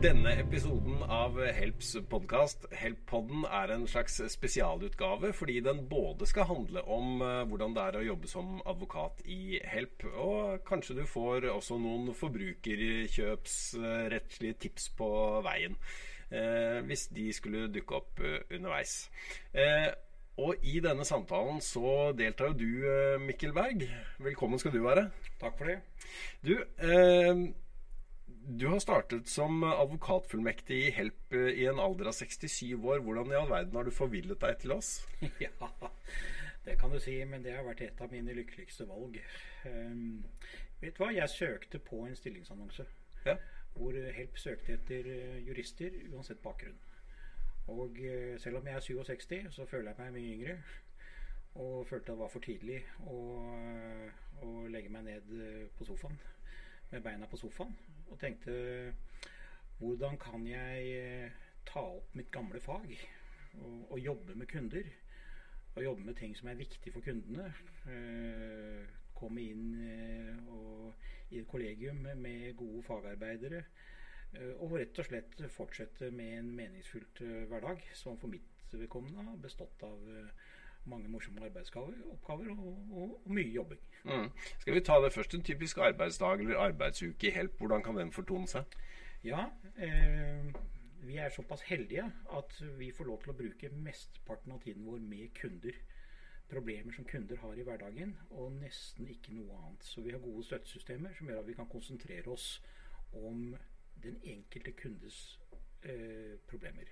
Denne episoden av Helps podkast, Help-podden, er en slags spesialutgave fordi den både skal handle om eh, hvordan det er å jobbe som advokat i Help, og kanskje du får også noen forbrukerkjøpsrettslige tips på veien. Eh, hvis de skulle dukke opp eh, underveis. Eh, og i denne samtalen så deltar jo du, Mikkel Berg. Velkommen skal du være. Takk for det. Du, eh, du har startet som advokatfullmektig i Help eh, i en alder av 67 år. Hvordan i all verden har du forvillet deg til oss? Ja, det kan du si, men det har vært et av mine lykkeligste valg. Um, vet du hva, jeg søkte på en stillingsannonse Ja. hvor Help søkte etter eh, jurister uansett bakgrunn. Og eh, selv om jeg er 67, så føler jeg meg mye yngre. Og følte det var for tidlig å, å legge meg ned på sofaen med beina på sofaen. Og tenkte hvordan kan jeg eh, ta opp mitt gamle fag og, og jobbe med kunder? Og jobbe med ting som er viktig for kundene. Eh, komme inn eh, og, i et kollegium med, gode fagarbeidere. Og rett og slett fortsette med en meningsfylt hverdag, som for mitt vedkommende har bestått av mange morsomme arbeidsoppgaver oppgaver og, og, og mye jobbing. Mm. Skal vi ta det først? En typisk arbeidsdag eller arbeidsuke i Help, hvordan kan den fortone seg? Ja, eh, vi er såpass heldige at vi får lov til å bruke mesteparten av tiden vår med kunder. Problemer som kunder har i hverdagen, og nesten ikke noe annet. Så vi har gode støttesystemer som gjør at vi kan konsentrere oss om den enkelte kundes eh, problemer.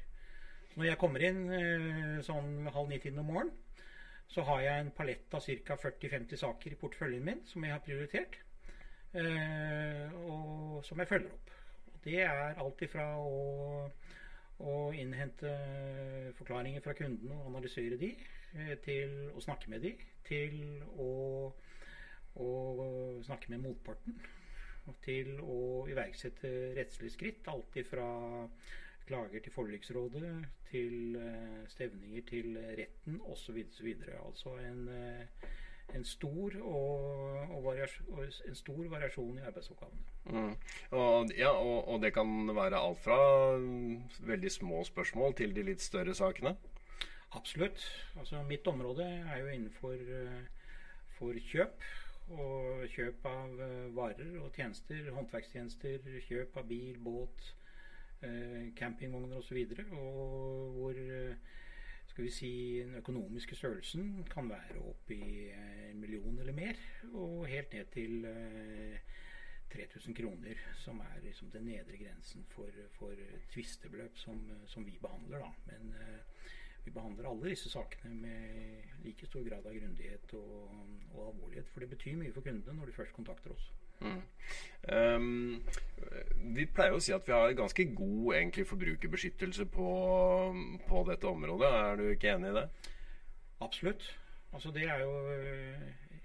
Når jeg kommer inn eh, sånn halv ni-tiden om morgenen, så har jeg en palett av ca. 40-50 saker i porteføljen min som jeg har prioritert, eh, og som jeg følger opp. Det er alt ifra å, å innhente forklaringer fra kundene og analysere de, eh, til å snakke med de, til å, å snakke med motparten, til å iverksette rettslige skritt. Alt ifra klager til forliksrådet, til eh, stevninger til retten osv. Altså en, eh, en, stor og, og varias- og en stor variasjon i arbeidsoppgavene. Mm. Og, ja, og, og det kan være alt fra mm, veldig små spørsmål til de litt større sakene? Absolutt. Altså, mitt område er jo innenfor eh, for kjøp. Og kjøp av varer og tjenester, håndverkstjenester, kjøp av bil, båt, campingvogner osv. Og, så og hvor eh, skal vi si, den økonomiske størrelsen kan være opp i eh, en million eller mer. Og helt ned til eh, 3000 kroner, som er liksom den nedre grensen for, for tvistebeløp som, som vi behandler. Da. Men eh, vi behandler alle disse sakene med like stor grad av grundighet og, og alvorlighet. For det betyr mye for kundene når de først kontakter oss. Mm. Um, vi pleier å si at vi har ganske god egentlig, forbrukerbeskyttelse på, på dette området. Er du ikke enig i det? Absolutt. Altså, det er jo eh,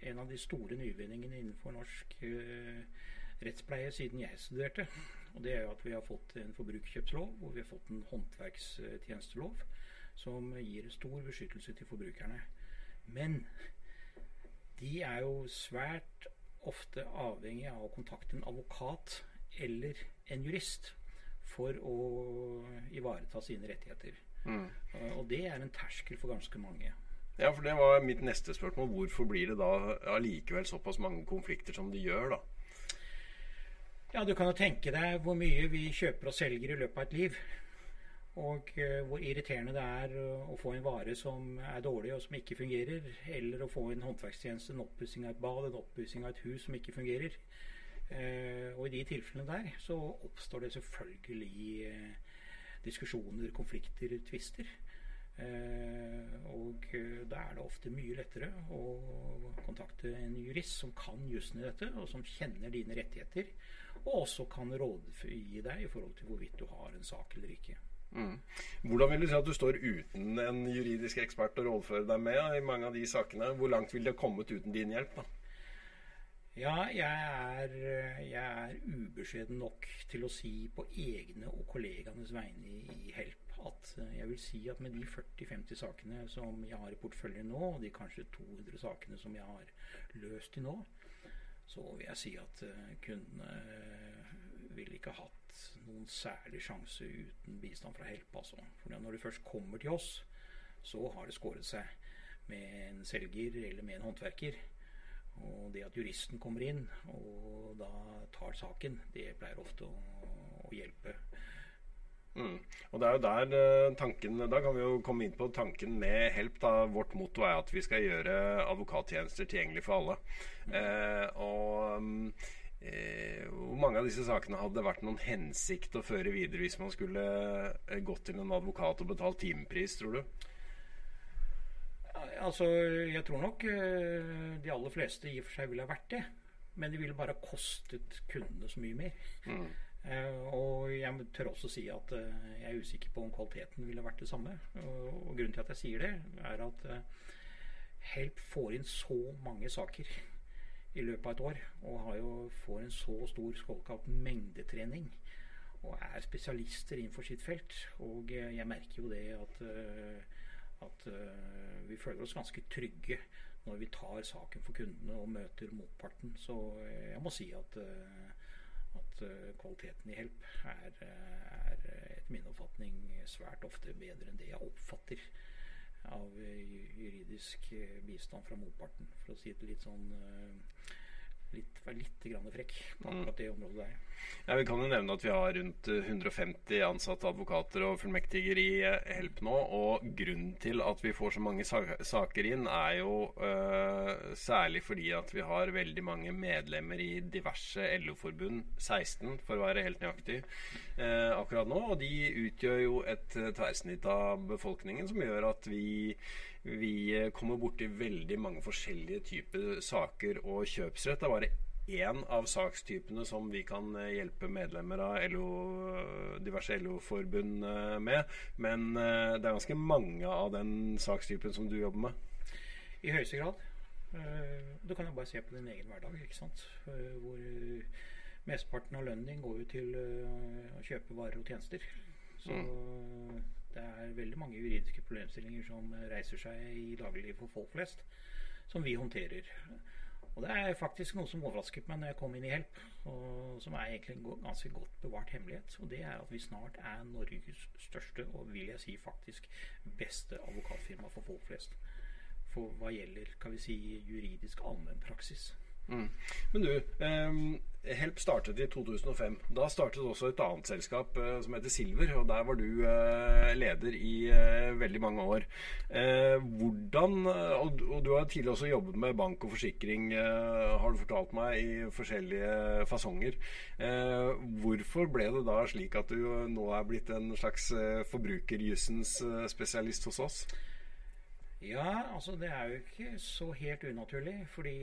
en av de store nyvinningene innenfor norsk uh, rettspleie siden jeg studerte. Og det er jo at vi har fått en forbrukerkjøpslov og vi har fått en håndverkstjenestelov som gir stor beskyttelse til forbrukerne. Men de er jo svært ofte avhengig av å kontakte en advokat eller en jurist for å ivareta sine rettigheter. Mm. Uh, Og det er en terskel for ganske mange. Ja, for det var mitt neste spørsmål. Hvorfor blir det da allikevel såpass mange konflikter som det gjør, da? Ja, du kan jo tenke deg hvor mye vi kjøper og selger i løpet av et liv. Og eh, hvor irriterende det er uh, å få en vare som er dårlig og som ikke fungerer, eller å få en håndverkstjeneste, en oppussing av et bad, en oppussing av et hus som ikke fungerer. Eh, og i de tilfellene der så oppstår det selvfølgelig eh, diskusjoner, konflikter, tvister. Eh, og eh, da er det ofte mye lettere å kontakte en jurist som kan jussen i dette, og som kjenner dine rettigheter, og også kan rådgi deg i forhold til hvorvidt du har en sak eller ikke. Mm. Hvordan vil du si at du står uten en juridisk ekspert å rådføre deg med i mange av de sakene? Hvor langt ville det kommet uten din hjelp? da? Ja, jeg er, jeg er ubeskjeden nok til å si på egne og kollegaenes vegne i, i Help at eh, jeg vil si at med de 40-50 sakene som jeg har i porteføljen nå, og de kanskje 200 sakene som jeg har løst til nå, så vil jeg si at eh, kundene vil ikke ha hatt noen særlig sjanse uten bistand fra Help. Altså. For når det først kommer til oss, så har det skåret seg med en selger eller med en håndverker. Og det at juristen kommer inn og da tar saken, det pleier ofte å, å hjelpe. Mm. Og det er jo der eh, tanken Da kan vi jo komme inn på tanken med Help. da Vårt motto er at vi skal gjøre advokattjenester tilgjengelig for alle. Mm. Eh, og eh, hvor mange av disse sakene hadde det vært noen hensikt å føre videre hvis man skulle eh, gått til en advokat og betalt timepris, tror du? Altså, jeg tror nok eh, de aller fleste i og for seg ville ha vært det. Men det ville bare kostet kundene så mye mer. Mm. Uh, og jeg tør også si at uh, jeg er usikker på om kvaliteten ville vært det samme. Og, og grunnen til at jeg sier det, er at uh, Help får inn så mange saker i løpet av et år. Og jo, får en så stor såkalt mengdetrening. Og er spesialister innenfor sitt felt. Og jeg merker jo det at at uh, vi føler oss ganske trygge når vi tar saken for kundene og møter motparten. Så jeg må si at, at kvaliteten i Help er, er etter min oppfatning svært ofte bedre enn det jeg oppfatter av juridisk bistand fra motparten, for å si det litt sånn litt, være litt grann frekk på mm. akkurat det området der. Ja, Vi kan jo nevne at vi har rundt 150 eh, ansatte advokater og fullmektiger i eh, Help nå. Og grunnen til at vi får så mange saker inn, er jo uh, særlig fordi at vi har veldig mange medlemmer i diverse LO-forbund, 16 for å være helt nøyaktig, uh, akkurat nå. Og de utgjør jo et tverrsnitt av befolkningen som gjør at vi vi eh, kommer borti veldig mange forskjellige typer saker og kjøpsrett. Det er bare én av sakstypene som vi kan eh, hjelpe medlemmer av LO, diverse LO-forbund eh, med. Men det er ganske mange av den sakstypen som du jobber med. I høyeste grad. Du kan jo bare se på din egen hverdag, ikke sant. Hvor mesteparten av lønnen din går jo til å kjøpe varer og tjenester. Så mm. Det er veldig mange juridiske problemstillinger som reiser seg i dagliglivet for folk flest, som vi håndterer. Og det er faktisk noe som overrasket meg når jeg kom inn i Help, og som er egentlig en ganske godt bevart hemmelighet. Og det er at vi snart er Norges største, og vil jeg si faktisk beste advokatfirma for folk flest. For hva gjelder kan vi si, juridisk allmennpraksis. Mm. Men du, um, Help startet i 2005. Da startet også et annet selskap uh, som heter Silver. Og der var du uh, leder i uh, veldig mange år. hvordan og, og, du har tidligere også jobbet med bank og forsikring, har du fortalt meg, i forskjellige fasonger. hvorfor ble det da slik at du nå er blitt en slags forbrukerjussens spesialist hos oss? Ja, altså det er jo ikke så helt unaturlig. Fordi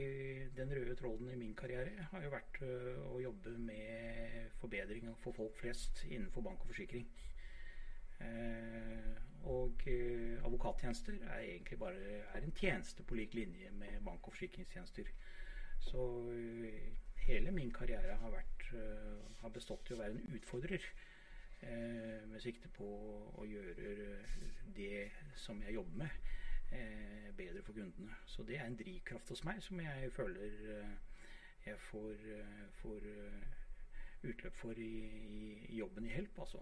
den røde tråden i min karriere har jo vært øh, å jobbe med forbedring for folk flest innenfor bank og forsikring. Eh, og eh, advokattjenester er egentlig bare er en tjeneste på lik linje med bank- og forsikringstjenester. Så øh, hele min karriere har, vært, har bestått i å være en utfordrer. med sikte på å gjøre det som jeg jobber med eh, bedre for kundene. Så det er en drivkraft hos meg som jeg føler eh, jeg får, eh, får eh, utløp for i, i, jobben i Help, altså.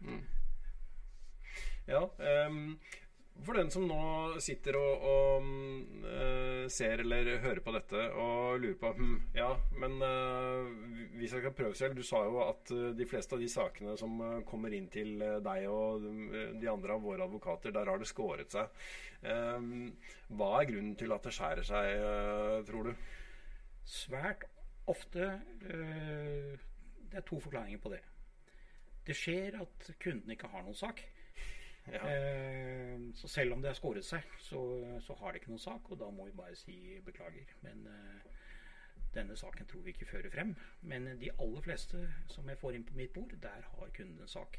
Mm. Ja, um, for den som nå sitter og, og uh, ser eller hører på dette og lurer på hm, Ja, men uh, hvis jeg kan prøve selv Du sa jo at uh, de fleste av de sakene som kommer inn til deg og de andre av våre advokater, der har det skåret seg. hva er grunnen til at det skjærer seg, tror du? Svært ofte Det er to forklaringer på det. Det skjer at kunden ikke har noen sak. Ja. Eh, så selv om det har skåret seg, så, så, har det ikke noen sak, og da må vi bare si beklager. Men eh, denne saken tror vi ikke fører frem. Men de aller fleste som jeg får inn på mitt bord, der har kunden en sak.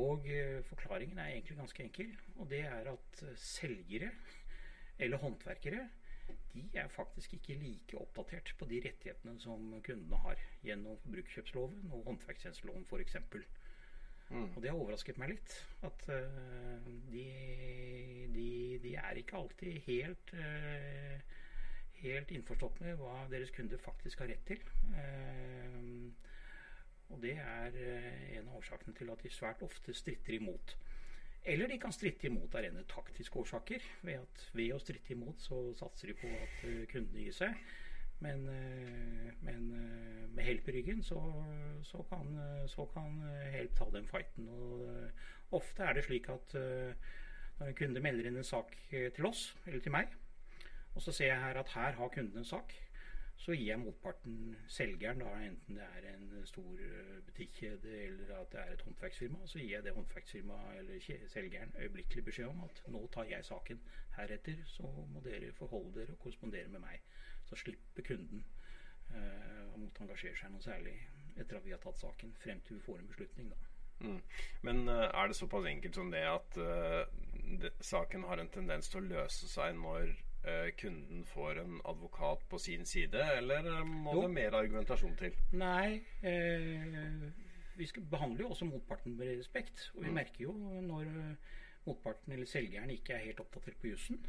Og eh, forklaringen er egentlig ganske enkel, og det er at selgere eller håndverkere de er faktisk ikke like oppdatert på de rettighetene som kundene har gjennom forbrukerkjøpsloven og håndverkstjenesteloven f.eks. Mm. Og det har overrasket meg litt. At uh, de, de, de, er ikke alltid helt uh, Helt innforstått med hva deres kunder faktisk har rett til. Uh, Og det er en av årsakene til at de svært ofte stritter imot. Eller de kan stritte imot av rene taktiske årsaker. Ved at ved å stritte imot så satser de på at kundene gir seg. Men, eh, men med Help i ryggen så, så, kan, så, kan, Help ta den fighten. Og ofte er det slik at når en kunde melder inn en sak til oss, eller til meg, og så ser jeg her at her har kunden en sak, så gir jeg motparten, selgeren, da, enten det er en stor eh, butikkjede eller at det er et håndverksfirma, så gir jeg det håndverksfirmaet eller selgeren øyeblikkelig beskjed om at nå tar jeg saken. Heretter så må dere forholde dere og korrespondere med meg. Så slipper kunden eh, å måtte engasjere seg noe særlig etter at vi har tatt saken, frem til vi får en beslutning, da. Mm. Men uh, er det såpass enkelt som det at uh, det, saken har en tendens til å løse seg når uh, kunden får en advokat på sin side, eller eh, må jo. det mer argumentasjon til? Nei, eh, vi skal behandle jo også motparten med respekt. Og vi mm. merker jo når motparten eller selgeren ikke er helt oppdatert på jussen.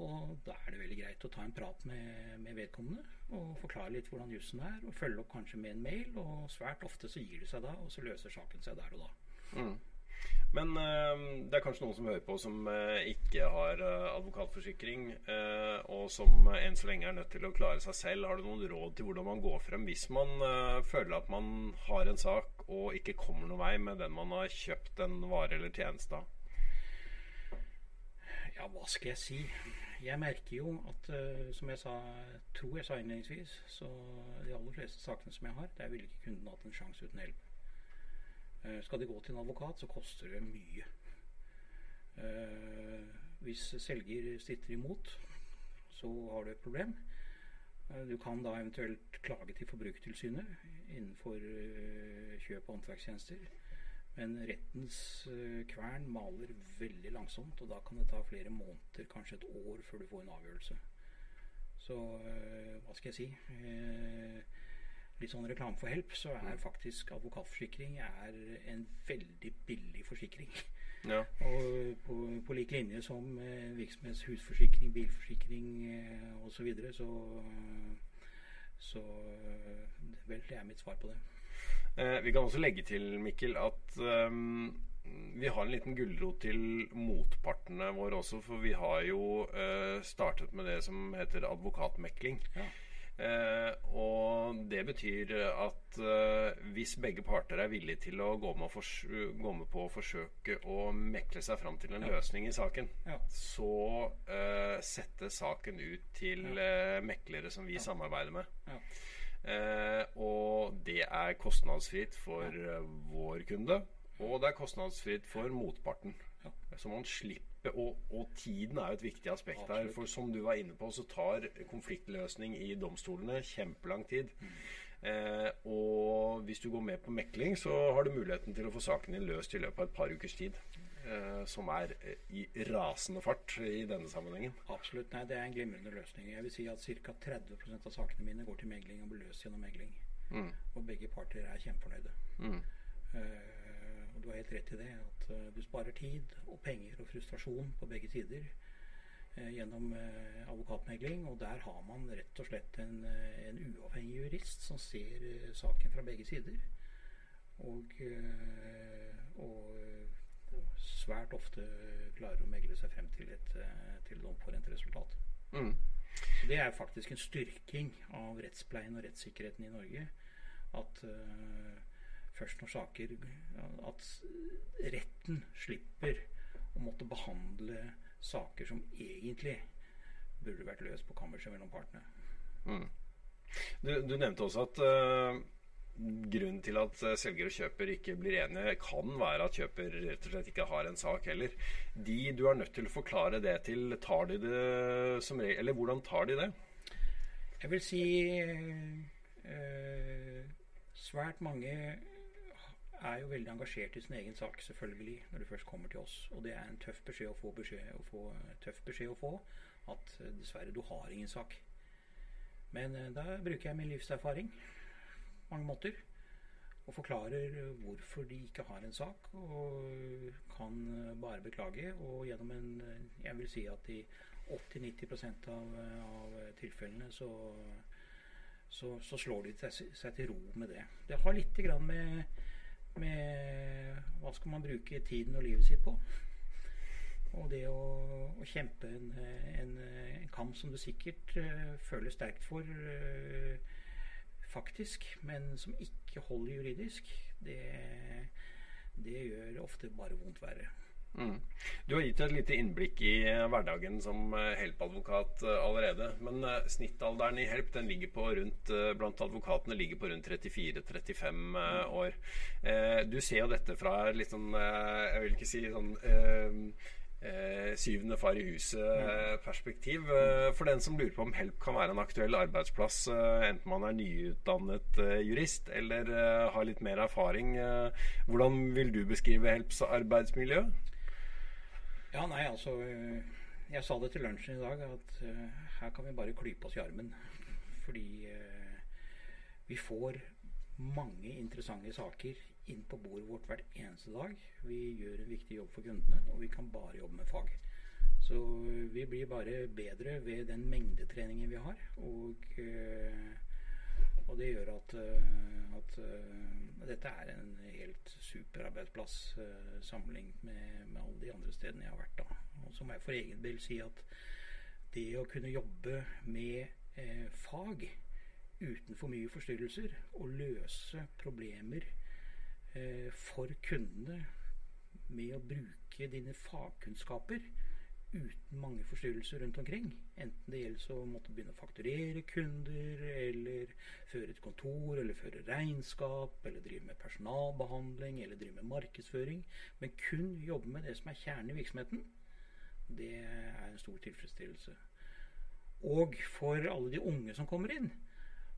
Og da er det veldig greit å ta en prat med, med vedkommende og forklare litt hvordan jussen er. Og følge opp kanskje med en mail. Og svært ofte så gir det seg da, og så løser saken seg der og da. Mm. Men øh, det er kanskje noen som hører på som øh, ikke har øh, advokatforsikring, og som enn så lenge er nødt til å klare seg selv. Har du noen råd til hvordan man går frem hvis man føler at man har en sak og ikke kommer noen vei med den man har kjøpt en vare eller tjeneste av? Ja, hva skal jeg si? Jeg merker jo at, som jeg sa, tror jeg sa innledningsvis, så de aller fleste sakene som jeg har, der ville ikke kunden hatt en sjanse uten hjelp. Eh, skal de gå til en advokat, så koster det mye. Eh, hvis selger sitter imot, så har du et problem. Eh, du kan da eventuelt klage til Forbrukertilsynet innenfor kjøp av håndverkstjenester. Men rettens kvern maler veldig langsomt, og da kan det ta flere måneder, kanskje et år, før du får en avgjørelse. Så hva skal jeg si? litt sånn reklame for Help, så er faktisk advokatforsikring er en veldig billig forsikring. Ja. Og på, på lik linje som eh, virksomhets husforsikring, bilforsikring eh, osv. Så, videre, så Så vel, det er mitt svar på det. Eh, vi kan også legge til, Mikkel, at um, vi har en liten gulrot til motpartene våre også. For vi har jo uh, startet med det som heter advokatmekling. Ja. Eh, og det betyr at eh, hvis begge parter er villige til å gå med, gå med, på å forsøke å mekle seg fram til en ja. løsning i saken, ja. så eh, settes saken ut til ja. Meklere som vi samarbeider med. Eh, og det er kostnadsfritt for eh, vår kunde, og det er kostnadsfritt for motparten. Så man slipper og, og, tiden er jo et viktig aspekt her. For som du var inne på, så tar konfliktløsning i domstolene kjempelang tid. Mm. Eh, og hvis du går med på mekling, så har du muligheten til å få saken din løst i løpet av et par ukers tid. Eh, som er eh, i rasende fart i denne sammenhengen. Absolutt. Nei, det er en glimrende løsning. Jeg vil si at ca. 30% av sakene mine går til megling og blir løst gjennom megling. Mm. Og begge parter er kjempefornøyde. Mm. Eh, du har helt rett i det. At uh, du sparer tid og penger og frustrasjon på begge sider uh, gjennom uh, advokatmegling. Og der har man rett og slett en, en uavhengig jurist som ser saken fra begge sider. Og, og svært ofte klarer å megle seg frem til et, til et omforent resultat. Mm. Det er faktisk en styrking av rettspleien og rettssikkerheten i Norge. At uh, først når saker At retten slipper å måtte behandle saker som egentlig burde vært løst på kammerset mellom partene. Mm. Du, du, nevnte også at uh, grunnen til at selger og kjøper ikke blir enige, kan være at kjøper rett og slett ikke har en sak heller. De du er nødt til å forklare det til, tar de det som regel Eller hvordan tar de det? Jeg vil si uh, svært mange er jo veldig engasjert i sin egen sak, selvfølgelig, når du først kommer til oss. Og det er en tøff beskjed å få, beskjed, å få, tøff beskjed å få at eh, dessverre, du har ingen sak. Men eh, da bruker jeg min livserfaring mange måter og forklarer hvorfor de ikke har en sak, og kan bare beklage. Og gjennom en Jeg vil si at i 80-90 av, av tilfellene så så, så slår de seg, til ro med det. Det har litt grann med, med hva skal man bruke tiden og livet sitt på. Og det å, å kjempe en, en, en, kamp som du sikkert uh, føler sterkt for, uh, faktisk, men som ikke holder juridisk, det, det gjør ofte bare vondt verre. Mm. Du har gitt et lite innblikk i hverdagen som Help-advokat allerede. Men snittalderen i Help den ligger på rundt, blant advokatene ligger på rundt 34-35 år. Du ser jo dette fra litt sånn Jeg vil ikke si sånn eh, syvende far i huset-perspektiv. Eh, for den som lurer på om Help kan være en aktuell arbeidsplass, eh, enten man er nyutdannet eh, jurist eller har litt mer erfaring, hvordan vil du beskrive Helps arbeidsmiljø? Ja, nei, altså Jeg sa det til lunsjen i dag, at her kan vi bare klype oss i armen. Fordi vi får mange interessante saker inn på bordet vårt hver eneste dag. Vi gjør en viktig jobb for kundene, og vi kan bare jobbe med fag. Så vi blir bare bedre ved den mengdetreningen vi har. Og, eh, og det gjør at, eh, at, eh, dette er en helt super arbeidsplass sammenlignet med, med, alle de andre stedene jeg har vært da. Og så må jeg for egen del si at det å kunne jobbe med eh, fag uten for mye forstyrrelser og løse problemer Eh, for kundene med å bruke dine fagkunnskaper uten mange forstyrrelser rundt omkring. Enten det gjelder å måtte begynne å fakturere kunder, eller føre et kontor, eller føre regnskap, eller drive med personalbehandling, eller drive med markedsføring. Men kun jobbe med det som er kjernen i virksomheten. Det er en stor tilfredsstillelse. Og for alle de unge som kommer inn,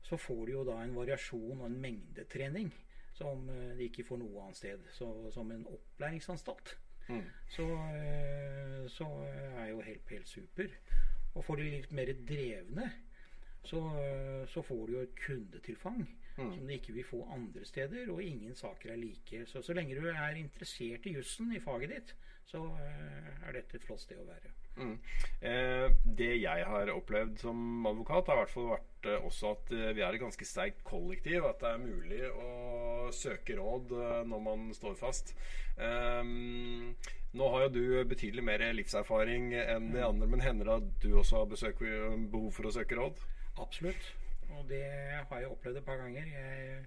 så får de jo da en variasjon og en mengdetrening som eh, de ikke får noe annet sted. Så, som en opplæringsanstalt. Mm. Så, eh, så, er jo helt, helt super. Og for de litt mer drevne så, så får du jo et kundetilfang mm. som du ikke vil få andre steder, og ingen saker er like. Så så lenge du er interessert i jussen i faget ditt, så eh, er dette et flott sted å være. Mm. Eh, det jeg har opplevd som advokat, har i hvert fall vært eh, også at eh, vi er et ganske sterkt kollektiv. At det er mulig å søke råd eh, når man står fast. Ehm, nå har jo du betydelig mer livserfaring enn de andre, men hender det at du også har besøk, behov for å søke råd? Absolutt. Og det har jeg opplevd et par ganger. Jeg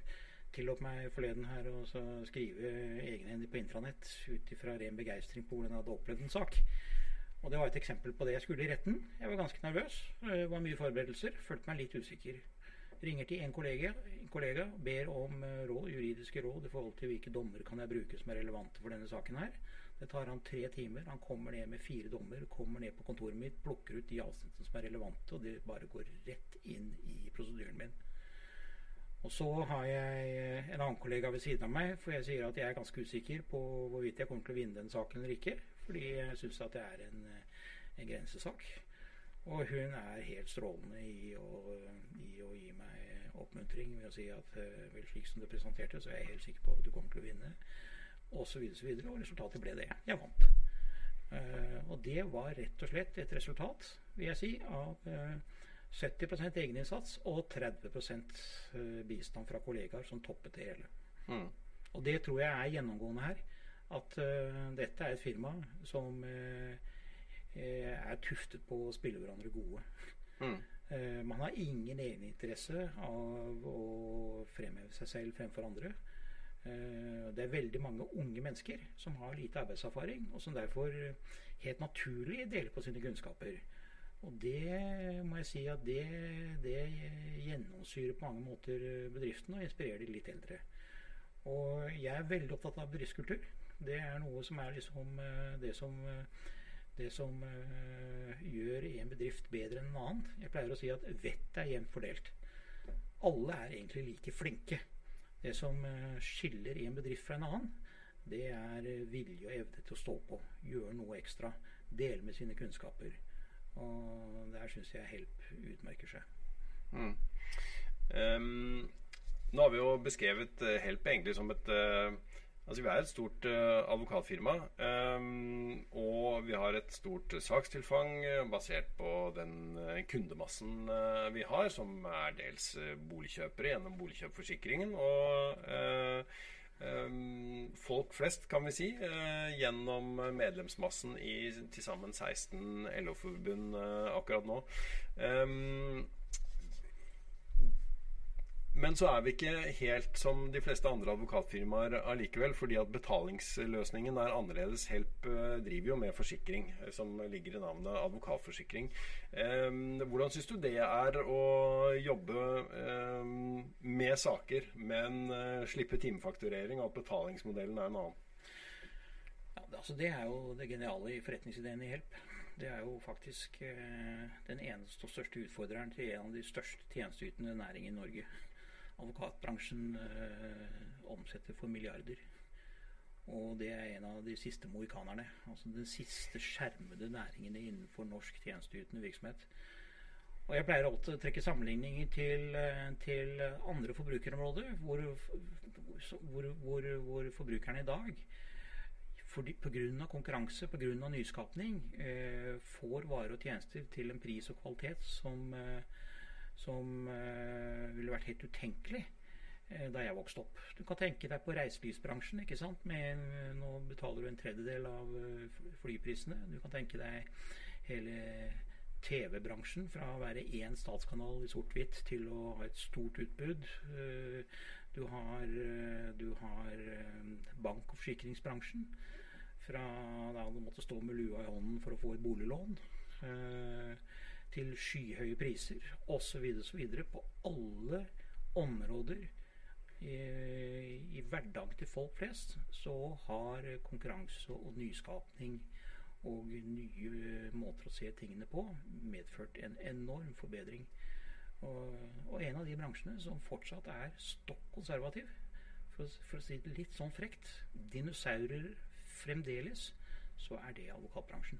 tillot meg forleden her å skrive egenhendig på intranett ut ifra ren begeistring på hvordan jeg hadde opplevd en sak. Og det var et eksempel på det. Jeg skulle i retten. Jeg var ganske nervøs. Det var mye forberedelser. Følte meg litt usikker. Ringer til en kollega, en kollega ber om eh, råd, juridiske råd i forhold til hvilke dommer kan jeg bruke som er relevante for denne saken her. Det tar han tre timer. Han kommer ned med fire dommer, kommer ned på kontoret mitt, plukker ut de avsnittene som er relevante, og det bare går rett inn i prosedyren min. Og så har jeg eh, en annen kollega ved siden av meg, for jeg sier at jeg er ganske usikker på hvorvidt jeg kommer til å vinne den saken eller ikke. Fordi jeg syns at det er en, en, grensesak. Og hun er helt strålende i å, i å, gi meg oppmuntring ved å si at eh, vel, slik som du presenterte, så er jeg helt sikker på at du kommer til å vinne. Og så videre, så videre. Og resultatet ble det. Jeg vant. Uh, og det var rett og slett et resultat, vil jeg si, av uh, 70% egeninnsats og 30% bistand fra kollegaer som toppet det hele. Mm. Og det tror jeg er gjennomgående her at uh, dette er et firma som uh, er tuftet på å spille hverandre gode. Mm. Uh, man har ingen egeninteresse av å fremheve seg selv fremfor andre. det er veldig mange unge mennesker som har lite arbeidserfaring, og som derfor helt naturlig deler på sine kunnskaper. Og det må jeg si at det, det gjennomsyrer på mange måter bedriften og inspirerer de litt eldre. Og jeg er veldig opptatt av bedriftskultur. Det er noe som er liksom eh, det som, eh, det som uh, gjør en bedrift bedre enn en annen. Jeg pleier å si at vettet er jevnt fordelt. Alle er egentlig like flinke. Det som skiller en bedrift fra en annen, det er vilje og evne til å stå på. Gjøre noe ekstra. Dele med sine kunnskaper. Og der syns jeg Help utmerker seg. Mm. Um, nå har vi jo beskrevet Help egentlig som et uh Altså Vi er et stort uh, advokatfirma. Um, og vi har et stort sakstilfang basert på den uh, kundemassen uh, vi har, som er dels boligkjøpere gjennom boligkjøpforsikringen. Og um, folk flest, kan vi si, gjennom medlemsmassen i til sammen 16 LO-forbund akkurat nå. Men så er vi ikke helt som de fleste andre advokatfirmaer allikevel, fordi at betalingsløsningen er annerledes. Help eh, driver jo med forsikring, eh, som ligger i navnet advokatforsikring. Eh, hvordan syns du det er å jobbe med saker, men slippe timefakturering, og at betalingsmodellen er en annen? Ja, altså det er jo det geniale i forretningsideen i Help. Det er jo faktisk den eneste og største utfordreren til en av de største tjenesteytende næringene i Norge advokatbransjen eh, omsetter for milliarder. Og det er en av de siste mohikanerne. Altså den siste skjermede næringene innenfor norsk tjenesteytende virksomhet. Og jeg pleier alltid å trekke sammenligninger til, eh, til andre forbrukerområder, hvor, hvor, hvor, hvor forbrukerne i dag pga. konkurranse, pga. nyskapning, eh, får varer og tjenester til en pris og kvalitet som eh, som ville vært helt utenkelig uh, da jeg vokste opp. Du kan tenke deg på reiselivsbransjen. ikke sant? Med, nå betaler du en tredjedel av uh, flyprisene. Du kan tenke deg hele TV-bransjen fra å være én statskanal i sort-hvitt til å ha et stort utbud. Du har, du har bank- og forsikringsbransjen. Fra da du måtte stå med lua i hånden for å få et boliglån til skyhøye priser osv. osv. på alle områder i, i hverdagen til folk flest så har konkurranse og nyskapning og nye måter å se tingene på medført en enorm forbedring. Og, og en av de bransjene som fortsatt er stokk konservativ, for, for, å si det litt sånn frekt, dinosaurer fremdeles, så er det advokatbransjen.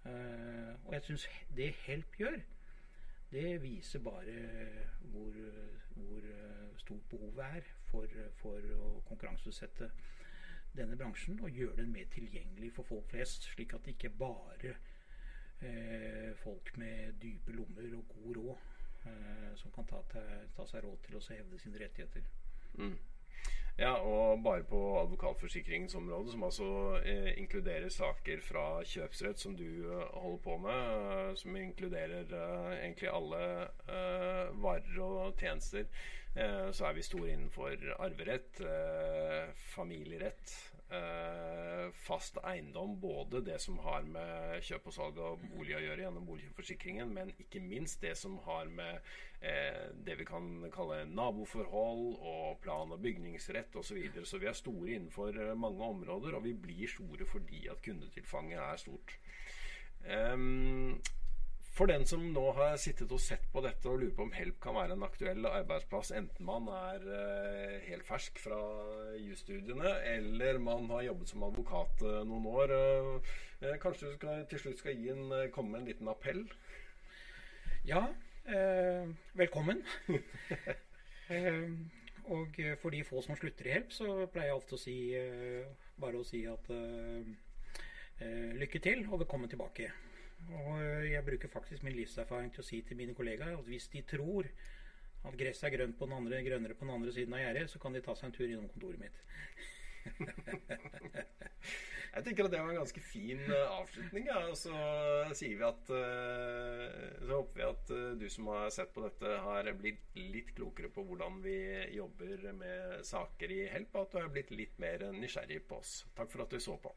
Uh, og jeg syns det Help gjør, det viser bare hvor, hvor stort behovet er for, for, å konkurranseutsette denne bransjen og gjøre den mer tilgjengelig for folk flest, slik at det ikke bare eh, folk med dype lommer og god råd eh, som kan ta, ta, ta, seg råd til å hevde sine rettigheter. Mm. Ja, og bare på advokatforsikringsområdet, som altså eh, inkluderer saker fra kjøpsrett som du eh, holder på med, eh, som inkluderer eh, egentlig alle eh, varer og tjenester, så er vi store innenfor arverett, familierett, eh, fast eiendom. Både det som har med kjøp og salg av bolig å gjøre gjennom boligforsikringen, men ikke minst det som har med eh, det vi kan kalle naboforhold og plan- og bygningsrett osv. Så, videre. så vi er store innenfor eh, mange områder, og vi blir store fordi at kundetilfanget er stort. Um, for den som nå har sittet og sett på dette og lurer på om Help kan være en aktuell arbeidsplass, enten man er uh, helt fersk fra jusstudiene, eller man har jobbet som advokat uh, noen år, uh, kanskje du skal, til slutt skal en, komme med en liten appell? Ja, velkommen. og for de få som slutter i Help, så pleier jeg ofte å si bare å si at lykke til og velkommen tilbake. Og jeg bruker faktisk min livserfaring til å si til mine kollegaer at hvis de tror at gresset er grønt på den andre, grønnere på den andre siden av gjerdet, så kan de ta seg en tur innom kontoret mitt. jeg tenker at det var en ganske fin uh, avslutning. Ja. Og så sier vi at uh, Så håper vi at du som har sett på dette, har blitt litt klokere på hvordan vi jobber med saker i Help, og at du har blitt litt mer nysgjerrig på oss. Takk for at du så på.